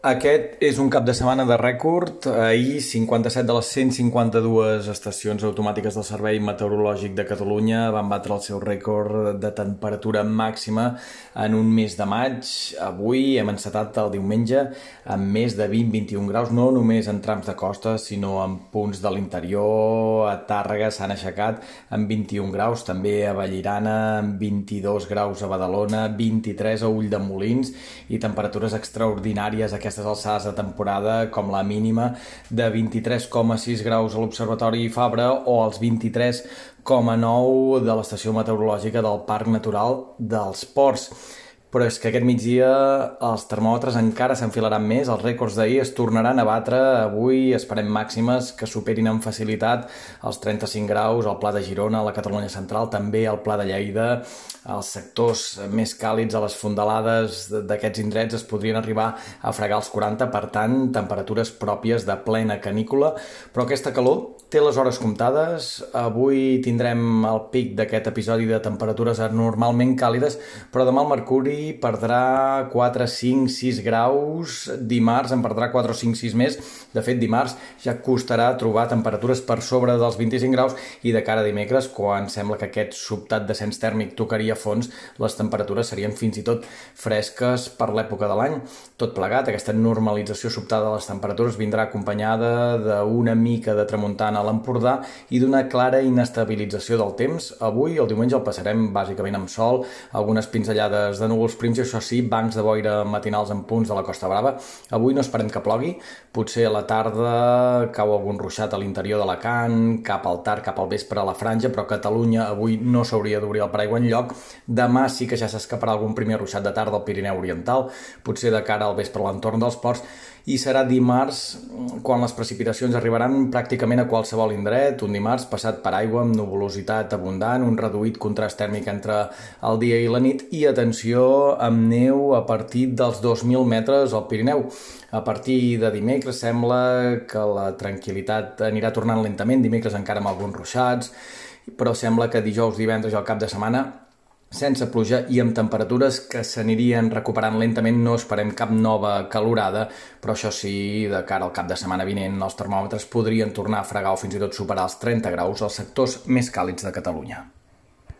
Aquest és un cap de setmana de rècord. Ahir, 57 de les 152 estacions automàtiques del Servei Meteorològic de Catalunya van batre el seu rècord de temperatura màxima en un mes de maig. Avui hem encetat el diumenge amb més de 20-21 graus, no només en trams de costa, sinó en punts de l'interior. A Tàrrega s'han aixecat amb 21 graus, també a Vallirana amb 22 graus a Badalona, 23 a Ull de Molins i temperatures extraordinàries aquestes aquestes alçades de temporada com la mínima de 23,6 graus a l'Observatori Fabra o els 23,9 de l'Estació Meteorològica del Parc Natural dels Ports però és que aquest migdia els termòmetres encara s'enfilaran més, els rècords d'ahir es tornaran a batre, avui esperem màximes que superin amb facilitat els 35 graus al Pla de Girona, a la Catalunya Central, també al Pla de Lleida, els sectors més càlids a les fondalades d'aquests indrets es podrien arribar a fregar els 40, per tant, temperatures pròpies de plena canícula, però aquesta calor té les hores comptades, avui tindrem el pic d'aquest episodi de temperatures anormalment càlides, però demà el mercuri perdrà 4, 5, 6 graus, dimarts en perdrà 4 o 5, 6 més, de fet dimarts ja costarà trobar temperatures per sobre dels 25 graus i de cara a dimecres, quan sembla que aquest sobtat descens tèrmic tocaria fons, les temperatures serien fins i tot fresques per l'època de l'any. Tot plegat, aquesta normalització sobtada de les temperatures vindrà acompanyada d'una mica de tramuntana a l'Empordà i d'una clara inestabilització del temps. Avui, el diumenge, el passarem bàsicament amb sol, algunes pinzellades de núvols núvols prims i això sí, bancs de boira matinals en punts de la Costa Brava. Avui no esperem que plogui, potser a la tarda cau algun ruixat a l'interior d'Alacant, cap al tard, cap al vespre a la franja, però Catalunya avui no s'hauria d'obrir el paraigua en lloc. Demà sí que ja s'escaparà algun primer ruixat de tarda al Pirineu Oriental, potser de cara al vespre a l'entorn dels ports, i serà dimarts quan les precipitacions arribaran pràcticament a qualsevol indret, un dimarts passat per aigua amb nuvolositat abundant, un reduït contrast tèrmic entre el dia i la nit i atenció amb neu a partir dels 2.000 metres al Pirineu. A partir de dimecres sembla que la tranquil·litat anirà tornant lentament, dimecres encara amb alguns ruixats, però sembla que dijous, divendres i el cap de setmana sense pluja i amb temperatures que s'anirien recuperant lentament. No esperem cap nova calorada, però això sí, de cara al cap de setmana vinent, els termòmetres podrien tornar a fregar o fins i tot superar els 30 graus als sectors més càlids de Catalunya.